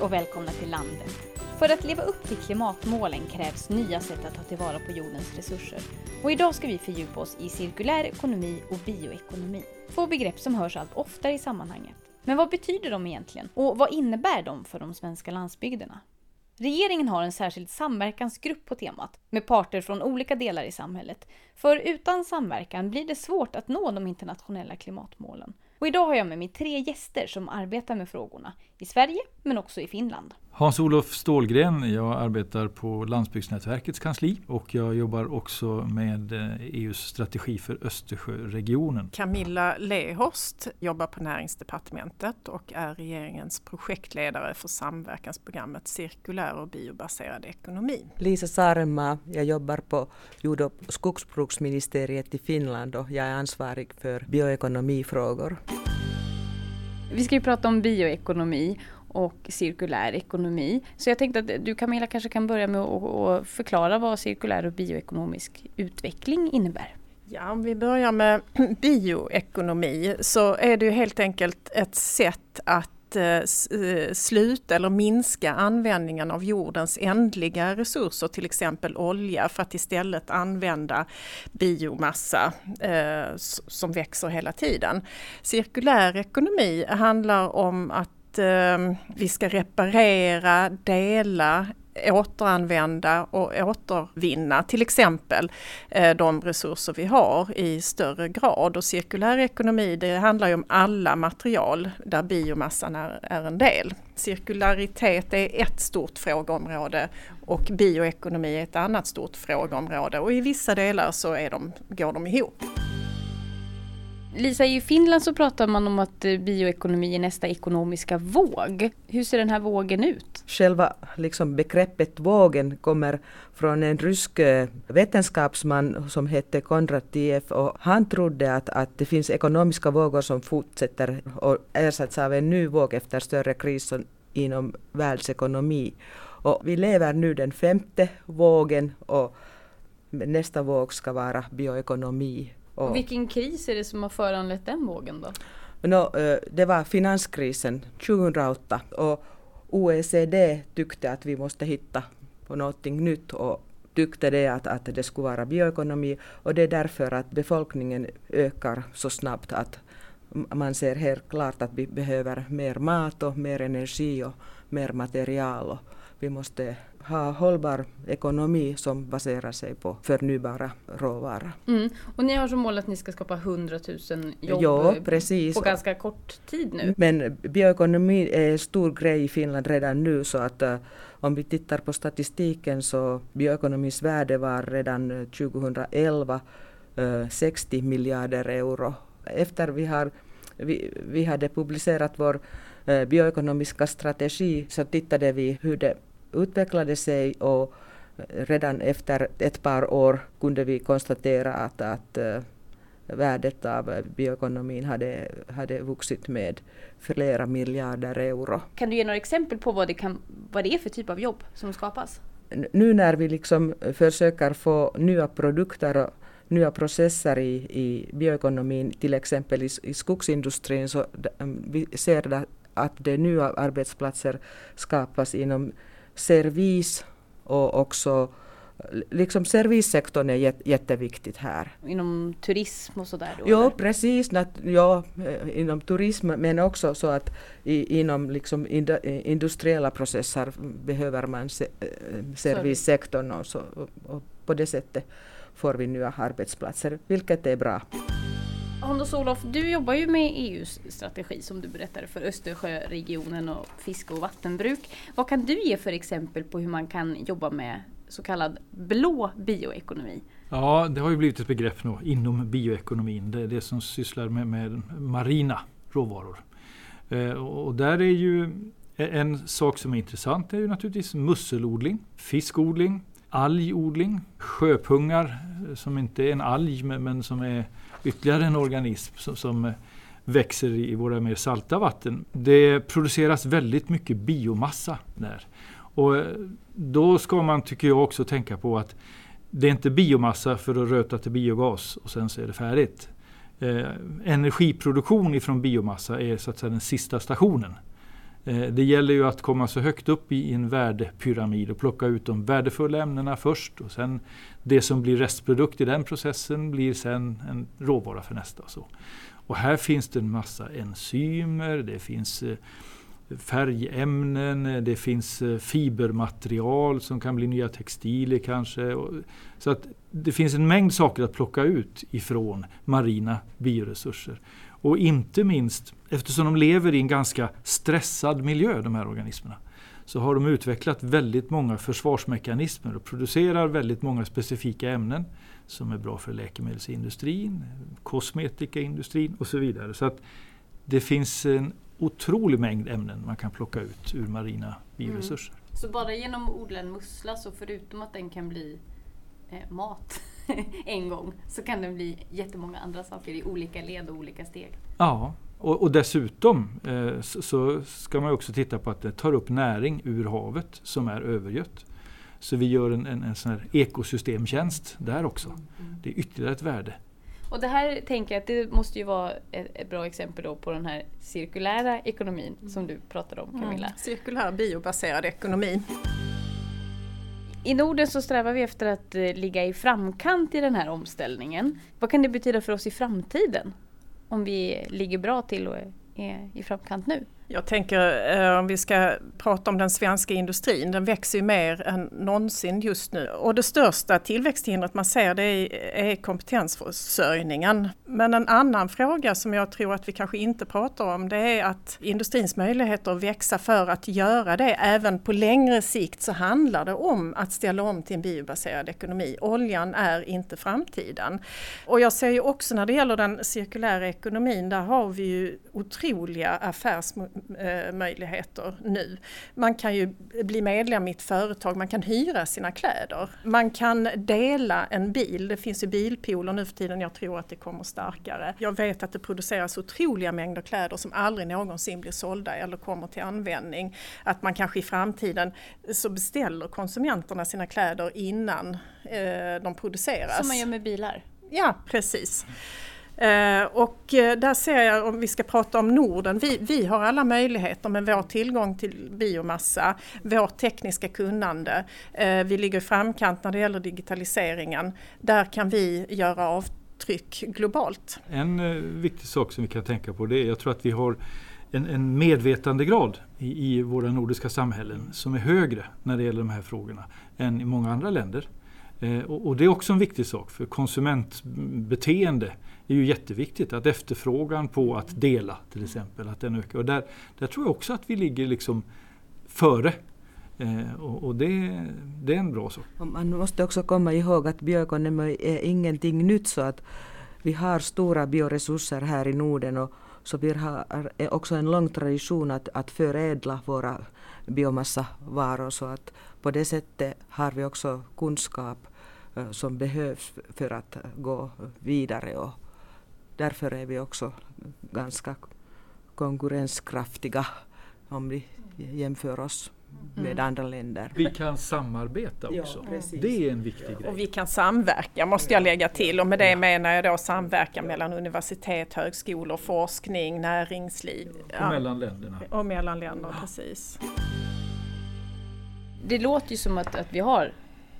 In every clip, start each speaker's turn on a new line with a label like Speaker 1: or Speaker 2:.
Speaker 1: Hej och välkomna till landet! För att leva upp till klimatmålen krävs nya sätt att ta tillvara på jordens resurser. Och idag ska vi fördjupa oss i cirkulär ekonomi och bioekonomi. Två begrepp som hörs allt oftare i sammanhanget. Men vad betyder de egentligen? Och vad innebär de för de svenska landsbygderna? Regeringen har en särskild samverkansgrupp på temat med parter från olika delar i samhället. För utan samverkan blir det svårt att nå de internationella klimatmålen. Och idag har jag med mig tre gäster som arbetar med frågorna i Sverige men också i Finland.
Speaker 2: Hans-Olof Stålgren, jag arbetar på Landsbygdsnätverkets kansli och jag jobbar också med EUs eh, e strategi för Östersjöregionen.
Speaker 3: Camilla Lehorst jobbar på Näringsdepartementet och är regeringens projektledare för samverkansprogrammet Cirkulär och biobaserad ekonomi.
Speaker 4: Lisa Saarenmaa, jag jobbar på jord och skogsbruksministeriet i Finland och jag är ansvarig för bioekonomifrågor.
Speaker 1: Vi ska ju prata om bioekonomi och cirkulär ekonomi. Så jag tänkte att du Camilla kanske kan börja med att förklara vad cirkulär och bioekonomisk utveckling innebär.
Speaker 3: Ja, om vi börjar med bioekonomi så är det ju helt enkelt ett sätt att eh, eh, sluta eller minska användningen av jordens ändliga resurser, till exempel olja, för att istället använda biomassa eh, som växer hela tiden. Cirkulär ekonomi handlar om att eh, vi ska reparera, dela, återanvända och återvinna till exempel eh, de resurser vi har i större grad. Och cirkulär ekonomi det handlar ju om alla material där biomassan är, är en del. Cirkularitet är ett stort frågeområde och bioekonomi är ett annat stort frågeområde och i vissa delar så är de, går de ihop.
Speaker 1: Lisa, i Finland så pratar man om att eh, bioekonomi är nästa ekonomiska våg. Hur ser den här vågen ut?
Speaker 4: Själva liksom begreppet vågen kommer från en rysk eh, vetenskapsman som hette Kondratiev och han trodde att, att det finns ekonomiska vågor som fortsätter och ersätts av en ny våg efter större kriser inom världsekonomi. Och vi lever nu den femte vågen och nästa våg ska vara bioekonomi
Speaker 1: och vilken kris är det som har föranlett den vågen då?
Speaker 4: No, det var finanskrisen 2008 och OECD tyckte att vi måste hitta på någonting nytt och tyckte det att, att det skulle vara bioekonomi och det är därför att befolkningen ökar så snabbt att man ser helt klart att vi behöver mer mat och mer energi och mer material och vi måste ha hållbar ekonomi som baserar sig på förnybara råvaror.
Speaker 1: Mm. Och ni har som mål att ni ska skapa 100 000 jobb
Speaker 4: ja, precis.
Speaker 1: på ganska kort tid nu.
Speaker 4: Men bioekonomi är en stor grej i Finland redan nu så att uh, om vi tittar på statistiken så bioekonomins värde var redan 2011 uh, 60 miljarder euro. Efter vi har vi, vi hade publicerat vår uh, bioekonomiska strategi så tittade vi hur det utvecklade sig och redan efter ett par år kunde vi konstatera att, att uh, värdet av bioekonomin hade, hade vuxit med flera miljarder euro.
Speaker 1: Kan du ge några exempel på vad det, kan, vad det är för typ av jobb som skapas?
Speaker 4: Nu när vi liksom försöker få nya produkter och nya processer i, i bioekonomin, till exempel i, i skogsindustrin, så vi ser att det nya arbetsplatser skapas inom servis och också liksom servicesektorn är jätteviktigt här.
Speaker 1: Inom turism och sådär? Då,
Speaker 4: ja, precis. Ja, eh, inom turism men också så att i, inom liksom industriella processer behöver man se, eh, servicesektorn och, så, och på det sättet får vi nya arbetsplatser, vilket är bra.
Speaker 1: Anders Olof, du jobbar ju med EUs strategi som du berättade för Östersjöregionen och fiske och vattenbruk. Vad kan du ge för exempel på hur man kan jobba med så kallad blå bioekonomi?
Speaker 2: Ja, det har ju blivit ett begrepp nu inom bioekonomin. Det är det som sysslar med, med marina råvaror. Eh, och där är ju e, en sak som är intressant är ju naturligtvis musselodling, fiskodling, algodling, sjöpungar eh, som inte är en alg men som är ytterligare en organism som, som eh, växer i våra mer salta vatten. Det produceras väldigt mycket biomassa där. Och eh, då ska man, tycker jag, också tänka på att det är inte biomassa för att röta till biogas och sen så är det färdigt. Eh, energiproduktion ifrån biomassa är så att säga den sista stationen. Eh, det gäller ju att komma så högt upp i en värdepyramid och plocka ut de värdefulla ämnena först och sen det som blir restprodukt i den processen blir sen en råvara för nästa. Och, så. och här finns det en massa enzymer, det finns eh, färgämnen, eh, det finns fibermaterial som kan bli nya textilier kanske. Så att det finns en mängd saker att plocka ut ifrån marina bioresurser. Och inte minst eftersom de lever i en ganska stressad miljö, de här organismerna, så har de utvecklat väldigt många försvarsmekanismer och producerar väldigt många specifika ämnen som är bra för läkemedelsindustrin, kosmetikaindustrin och så vidare. Så att det finns en otrolig mängd ämnen man kan plocka ut ur marina bioresurser. Mm.
Speaker 1: Så bara genom att odla en mussla, så förutom att den kan bli eh, mat en gång, så kan den bli jättemånga andra saker i olika led och olika steg?
Speaker 2: Ja, och, och dessutom eh, så, så, ska man också titta på att det tar upp näring ur havet som är övergött. Så vi gör en, en, en sån här ekosystemtjänst där också. Mm, mm. Det är ytterligare ett värde.
Speaker 1: Och det här tänker jag att det måste ju vara ett, ett bra exempel då på den här cirkulära ekonomin mm. som du pratade om Camilla. Mm.
Speaker 3: Cirkulär biobaserad ekonomi.
Speaker 1: I Norden så strävar vi efter att eh, ligga i framkant i den här omställningen. Vad kan det betyda för oss i framtiden? Om vi ligger bra till och är i framkant nu?
Speaker 3: Jag tänker eh, om vi ska prata om den svenska industrin, den växer ju mer än någonsin just nu. Och det största tillväxthindret man ser det är, kompetensförsörjningen. Men en annan fråga som jag tror att vi kanske inte pratar om det är att industrins möjligheter att växa för att göra det även på längre sikt så handlar det om att ställa om till en biobaserad ekonomi. Oljan är inte framtiden. Och jag ser ju också när det gäller den cirkulära ekonomin, där har vi ju otroliga affärsmöjligheter möjligheter nu. Man kan ju bli medlem i ett företag, man kan hyra sina kläder. Man kan dela en bil, det finns ju bilpooler nu för tiden, jag tror att det kommer starkare. Jag vet att det produceras otroliga mängder kläder som aldrig någonsin blir sålda eller kommer till användning. Att man kanske i framtiden så beställer konsumenterna sina kläder innan eh, de produceras.
Speaker 1: Som man gör med bilar?
Speaker 3: Ja, precis. Eh, och eh, där ser jag, om vi ska prata om Norden, vi, vi har alla möjligheter med vår tillgång till biomassa, vårt tekniska kunnande. Eh, vi ligger i framkant när det gäller digitaliseringen. Där kan vi göra avtryck globalt.
Speaker 2: En eh, viktig sak som vi kan tänka på det är, jag tror att vi har en, en medvetandegrad i, i våra nordiska samhällen som är högre när det gäller de här frågorna än i många andra länder. Eh, och, och det är också en viktig sak för konsumentbeteende är ju jätteviktigt. Att efterfrågan på att dela till exempel, att den ökar. Och där, där tror jag också att vi ligger liksom före. Eh, och, och det, det, är en bra sak.
Speaker 4: Man måste också komma ihåg att bioekonomi är ingenting nytt så att vi har stora bioresurser här i Norden och så vi har också en lång tradition att, att förädla våra biomassavaror så att på det sättet har vi också kunskap eh, som behövs för att gå vidare och därför är vi också ganska konkurrenskraftiga om vi jämför oss med mm. andra länder.
Speaker 2: Vi kan samarbeta också. Ja, det är en viktig grej.
Speaker 3: Och vi kan samverka måste jag lägga till och med det menar jag då samverkan mellan universitet, högskolor, forskning, näringsliv.
Speaker 2: Och mellan länderna.
Speaker 3: Och mellan länder, precis.
Speaker 1: Det låter ju som att, att vi har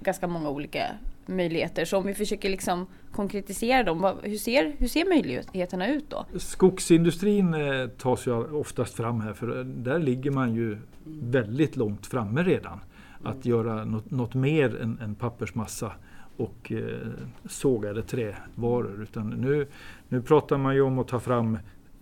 Speaker 1: ganska många olika möjligheter. Så om vi försöker liksom konkretisera dem, hur ser, hur ser möjligheterna ut då?
Speaker 2: Skogsindustrin eh, tas ju oftast fram här för där ligger man ju väldigt långt framme redan. Att göra något, något mer än, än pappersmassa och eh, sågade trävaror. Utan nu, nu pratar man ju om att ta fram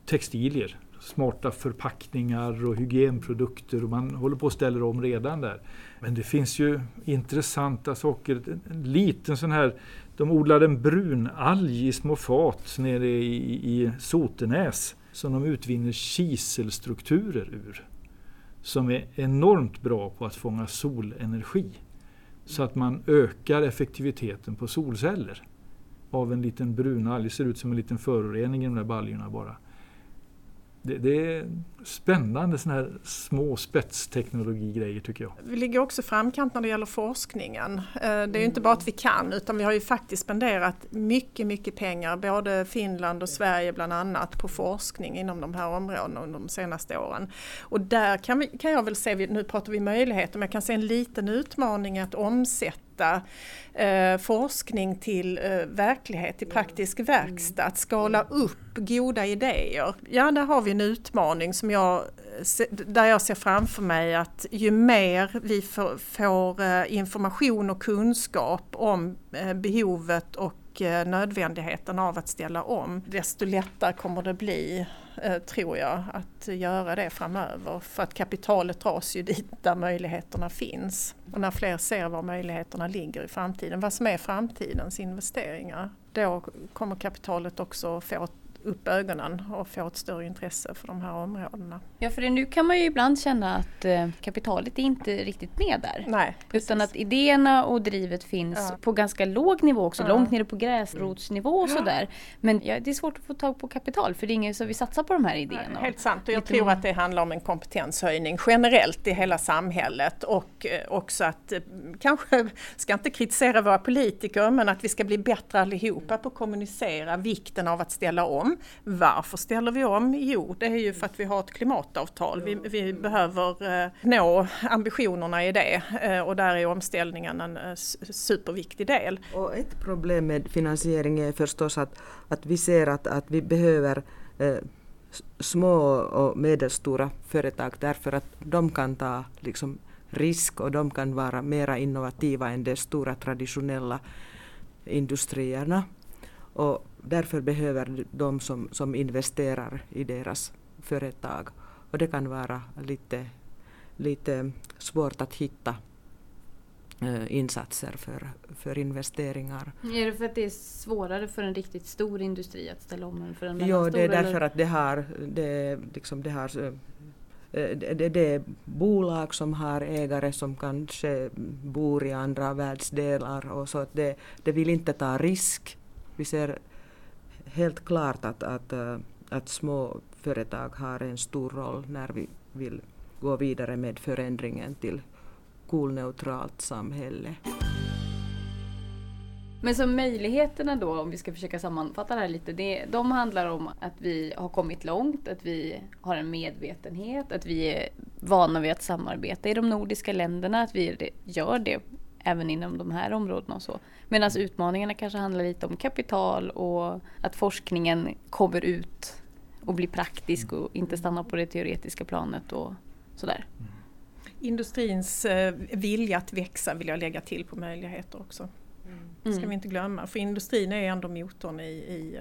Speaker 2: textilier, smarta förpackningar och hygienprodukter och man håller på att ställa om redan där. Men det finns ju intressanta saker. En liten sån här, de odlade en brunalg i små fat nere i, i Sotenäs som de utvinner kiselstrukturer ur. Som är enormt bra på att fånga solenergi. Så att man ökar effektiviteten på solceller av en liten brunalg. Det ser ut som en liten förorening i de där baljorna bara det, det, är spännande sådana här små spetsteknologigrejer tycker jag.
Speaker 3: Vi ligger också framkant när det gäller forskningen. Eh, det är ju inte bara att vi kan utan vi har ju faktiskt spenderat mycket, mycket pengar, både Finland och Sverige bland annat, på forskning inom de här områdena under de senaste åren. Och där kan, vi, kan jag väl se, nu pratar vi möjligheter, men jag kan se en liten utmaning att omsätta omsätta eh, forskning till eh, verklighet, till praktisk verkstad, att skala upp goda idéer. Ja, där har vi en utmaning som jag, där jag ser framför mig att ju mer vi får, får eh, information och kunskap om eh, behovet och Eh, nödvändigheten av att ställa om, desto lättare kommer det bli, eh, Eh, tror jag, att göra det framöver. För att kapitalet dras ju dit där möjligheterna finns. Och när fler ser var möjligheterna ligger i framtiden, vad som är framtidens investeringar, då kommer kapitalet också få upp ögonen och få ett större intresse för de här områdena.
Speaker 1: Ja, för nu kan man ju ibland känna att eh, kapitalet är inte riktigt med där.
Speaker 3: Nej,
Speaker 1: Utan att idéerna och drivet finns ja. på ganska låg nivå också, ja. långt nere på gräsrotsnivå och sådär. Men ja, det är svårt att få tag på kapital för det är ingen som vill satsa på de här idéerna.
Speaker 3: Helt sant och jag tror många... att det handlar om en kompetenshöjning generellt i hela samhället och eh, också att eh, kanske, ska inte kritisera våra politiker, men att vi ska bli bättre allihopa på att kommunicera vikten av att ställa om varför ställer vi om? Jo, det är ju för att vi har ett klimatavtal. Vi, vi behöver eh, nå ambitionerna i det eh, och där är omställningen en eh, superviktig del.
Speaker 4: Och ett problem med finansiering är förstås att, att vi ser att, att vi behöver eh, små och medelstora företag därför att de kan ta liksom, risk och de kan vara mera innovativa än de stora traditionella industrierna. Och därför behöver de som, som investerar i deras företag. Och det kan vara lite, lite svårt att hitta äh, insatser för, för investeringar.
Speaker 1: Är det för att det är svårare för en riktigt stor industri att ställa om än för en
Speaker 4: mellanstor? Jo, det är därför eller? att det har, det, liksom det har eh, det, det är bolag som har ägare som kanske bor i andra världsdelar och så att det, det vill inte ta risk. Vi ser helt klart att, att, eh, att små företag har en stor roll när vi vill gå vidare med förändringen till kolneutralt samhälle.
Speaker 1: Men så möjligheterna då, om vi ska försöka sammanfatta det här lite, det, de handlar om att vi har kommit långt, att vi har en medvetenhet, att vi är vana vid att samarbeta i de nordiska länderna, att vi gör det även inom de här områdena och så. Medan utmaningarna kanske handlar lite om kapital och att forskningen kommer ut och blir praktisk och inte stannar på det teoretiska planet och sådär. Mm.
Speaker 3: Industrins eh, vilja att växa vill jag lägga till på möjligheter också. Det ska mm. vi inte glömma, för industrin är ändå motorn i, i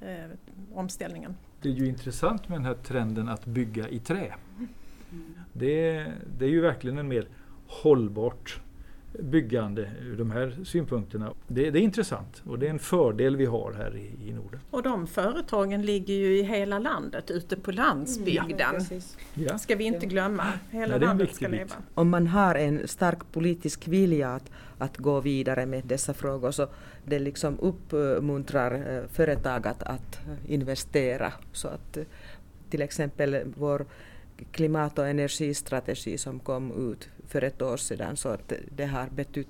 Speaker 3: eh, eh, omställningen.
Speaker 2: Det är ju intressant med den här trenden att bygga i trä. Mm. Det, det är ju verkligen en mer hållbart byggande ur de här synpunkterna. Det, det, är intressant och det är en fördel vi har här i, i Norden.
Speaker 3: Och de företagen ligger ju i hela landet, ute på landsbygden. Ja, ska vi inte glömma. Hela Nej, landet ska leva.
Speaker 4: Om man har en stark politisk vilja att, att gå vidare med dessa frågor så det liksom uppmuntrar eh, företag att, att investera. Så att eh, till exempel vår klimat och energistrategi som kom ut för ett år sedan så att det har betytt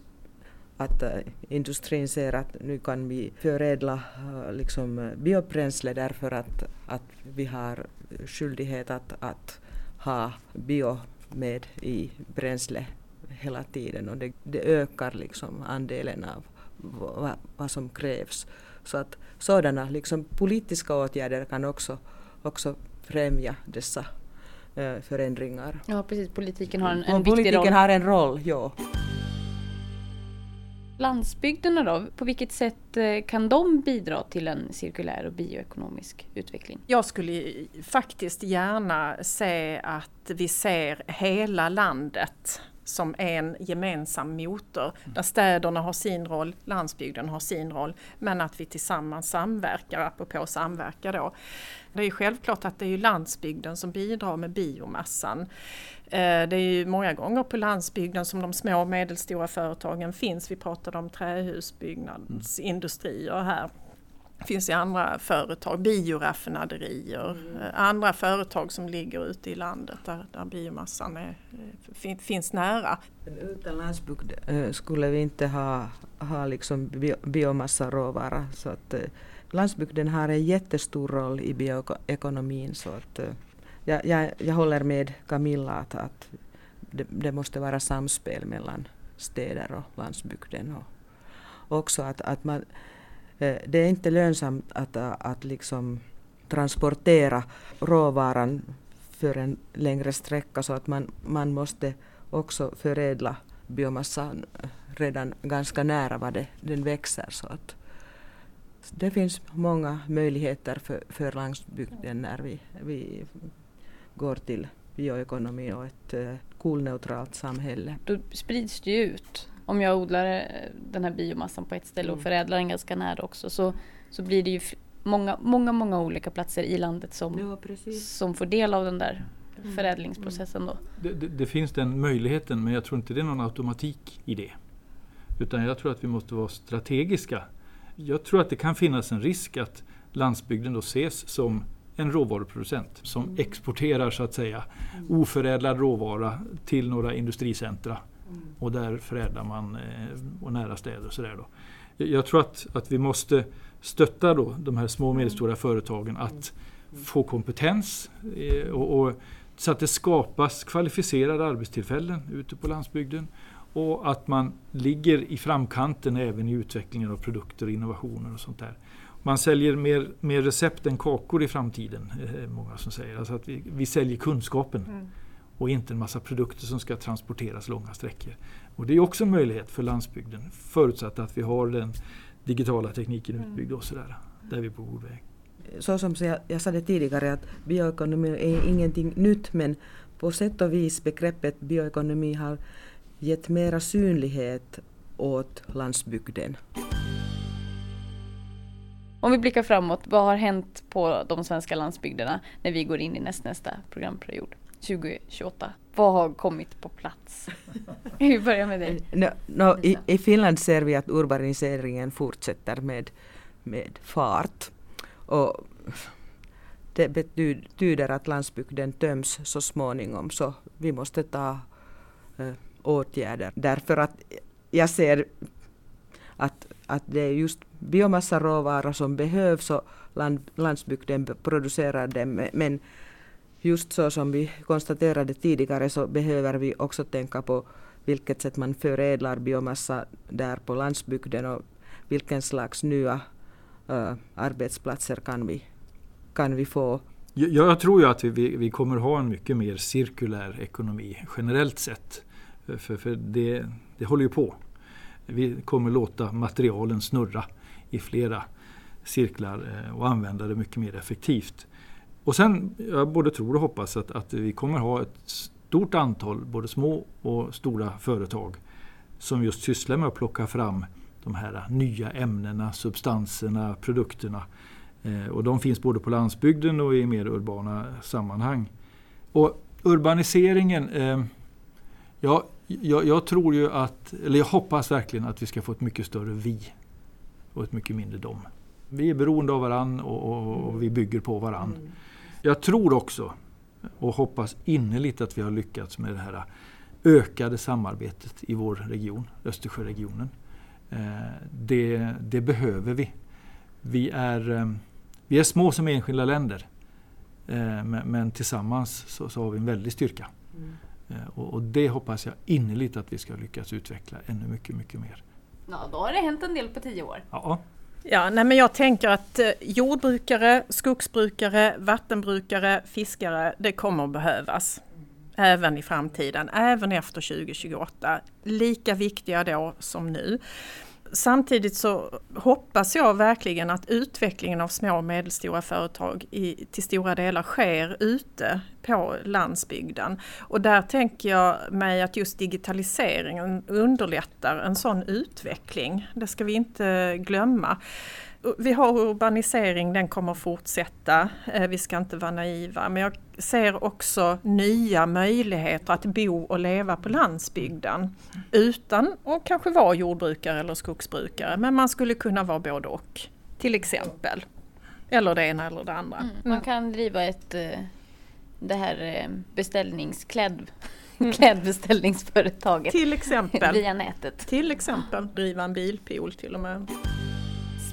Speaker 4: att eh, industrin ser att nu kan vi förädla eh, liksom, eh, biobränsle därför att, att vi har skyldighet att, att ha bio med i bränsle hela tiden och det, det ökar liksom andelen av vad, vad som krävs. Så att sådana liksom politiska åtgärder kan också, också främja dessa förändringar.
Speaker 1: Ja precis, politiken har en, en viktig
Speaker 4: politiken
Speaker 1: roll.
Speaker 4: har en roll, ja.
Speaker 1: Landsbygderna då, på vilket sätt eh, kan de bidra till en cirkulär och bioekonomisk utveckling?
Speaker 3: Jag skulle faktiskt gärna se att vi ser hela landet som en gemensam motor. Mm. Där städerna har sin roll, landsbygden har sin roll, men att vi tillsammans samverkar, apropå samverka då. Det är självklart att det är landsbygden som bidrar med biomassan. Eh, det är ju många gånger på landsbygden som de små och medelstora företagen finns. Vi pratade om trähusbyggnadsindustrier här. finns i andra företag, bioraffinaderier, mm. andra företag som ligger ute i landet där, där biomassan är, fin, finns nära.
Speaker 4: Men utan landsbygd skulle vi inte ha, ha liksom biomassa Så att, landsbygden har en jättestor roll i bioekonomin. Så att, eh, jag, jag, jag håller med Camilla att, att det, det, måste vara samspel mellan städer och landsbygden. Och också att, att man, eh, det är inte lönsamt att, att liksom transportera råvaran för en längre sträcka så att man, man måste också förädla biomassan redan ganska nära vad det, den växer. Så att det finns många möjligheter för, för landsbygden när vi, vi går till bioekonomi och ett kolneutralt samhälle.
Speaker 1: Då sprids det ju ut. Om jag odlar eh, den här biomassan på ett ställe och mm. förädlar den ganska nära också så, så blir det ju många, många, många olika platser i landet som, ja, som får del av den där mm. förädlingsprocessen. Då.
Speaker 2: Det, det, det, finns den möjligheten men jag tror inte det är någon automatik i det. Utan jag tror att vi måste vara strategiska. Jag tror att det kan finnas en risk att landsbygden då ses som en råvaruproducent som mm. exporterar så att säga mm. oförädlad råvara till några industricentra. Mm. Och där förädlar man eh, och nära städer och sådär. Jag tror att, att vi måste stötta då de här små och medelstora företagen att få kompetens eh, och, och, så att det skapas kvalificerade arbetstillfällen ute på landsbygden och att man ligger i framkanten även i utvecklingen av produkter och innovationer och sånt där. Man säljer mer, mer recept än kakor i framtiden, eh, många som säger. Alltså att vi, vi säljer kunskapen mm. och inte en massa produkter som ska transporteras långa sträckor. Och det är också en möjlighet för landsbygden, förutsatt att vi har den digitala tekniken mm. utbyggd och sådär. Där är vi på god väg.
Speaker 4: Så som jag, jag sa det tidigare att bioekonomi är ingenting nytt men på sätt och vis begreppet bioekonomi har gett mera synlighet åt landsbygden.
Speaker 1: Om vi blickar framåt, vad har hänt på de svenska landsbygderna när vi går in i nästnästa programperiod 2028? Vad har kommit på plats? vi börjar med dig.
Speaker 4: No, no, i, I Finland ser vi att urbaniseringen fortsätter med, med fart. Och det betyder att landsbygden töms så småningom så vi måste ta uh, åtgärder. Därför att jag ser att, att det är just biomassaråvara som behövs och land, landsbygden producerar dem. Men just så som vi konstaterade tidigare så behöver vi också tänka på vilket sätt man förädlar biomassa där på landsbygden och vilken slags nya uh, arbetsplatser kan vi, kan vi få.
Speaker 2: Jag, jag tror ju att vi, vi kommer ha en mycket mer cirkulär ekonomi generellt sett. Eh, för, för det, det håller ju på. Vi kommer låta materialen snurra i flera cirklar eh, och använda det mycket mer effektivt. Och sen, jag både tror och hoppas att, att vi kommer ha ett stort antal både små och stora företag som just sysslar med att plocka fram de här nya ämnena, substanserna, produkterna. Eh, och de finns både på landsbygden och i mer urbana sammanhang. Och urbaniseringen, eh, ja, jag, jag, tror ju att, eller jag hoppas verkligen att vi ska få ett mycket större vi och ett mycket mindre dom. Vi är beroende av varann och, och, och vi bygger på varann. Mm. Jag tror också och hoppas innerligt att vi har lyckats med det här ökade samarbetet i vår region, Östersjöregionen. Eh, det, det, behöver vi. Vi är, eh, vi är små som enskilda länder. Eh, men, tillsammans så, så, har vi en väldig styrka. Mm. Och, och, det hoppas jag innerligt att vi ska lyckas utveckla ännu mycket, mycket mer.
Speaker 1: Ja, då har det hänt en del på tio år.
Speaker 2: Ja.
Speaker 3: Ja, nej men jag tänker att eh, jordbrukare, skogsbrukare, vattenbrukare, fiskare, det kommer att behövas. Även i framtiden, även efter 2028. Lika viktiga då som nu samtidigt så hoppas jag verkligen att utvecklingen av små och medelstora företag i, till stora delar sker ute på landsbygden. Och där tänker jag mig att just digitaliseringen underlättar en sån utveckling. Det ska vi inte glömma. Vi har urbanisering, den kommer fortsätta. Eh, vi ska inte vara naiva. Men jag ser också nya möjligheter att bo och leva på landsbygden. Utan att kanske vara jordbrukare eller skogsbrukare. Men man skulle kunna vara både och till exempel. Eller det ena eller det andra.
Speaker 1: Mm. Man kan driva ett eh, det här eh, beställningsklädd klädbeställningsföretaget
Speaker 3: Till exempel.
Speaker 1: via nätet.
Speaker 3: Till exempel driva en bilpool till och med.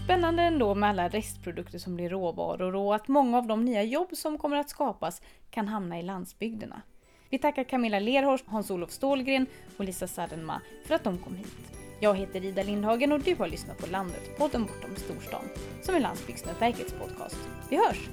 Speaker 1: Spännande ändå med alla restprodukter som blir råvaror och att många av de nya jobb som kommer att skapas kan hamna i landsbygderna. Vi tackar Camilla Lerhorst, Hans-Olof Stålgren och Lisa Sadenma för att de kom hit. Jag heter Ida Lindhagen och du har lyssnat på Landet, podden bortom storstan, som är Landsbygdsnätverkets podcast. Vi hörs!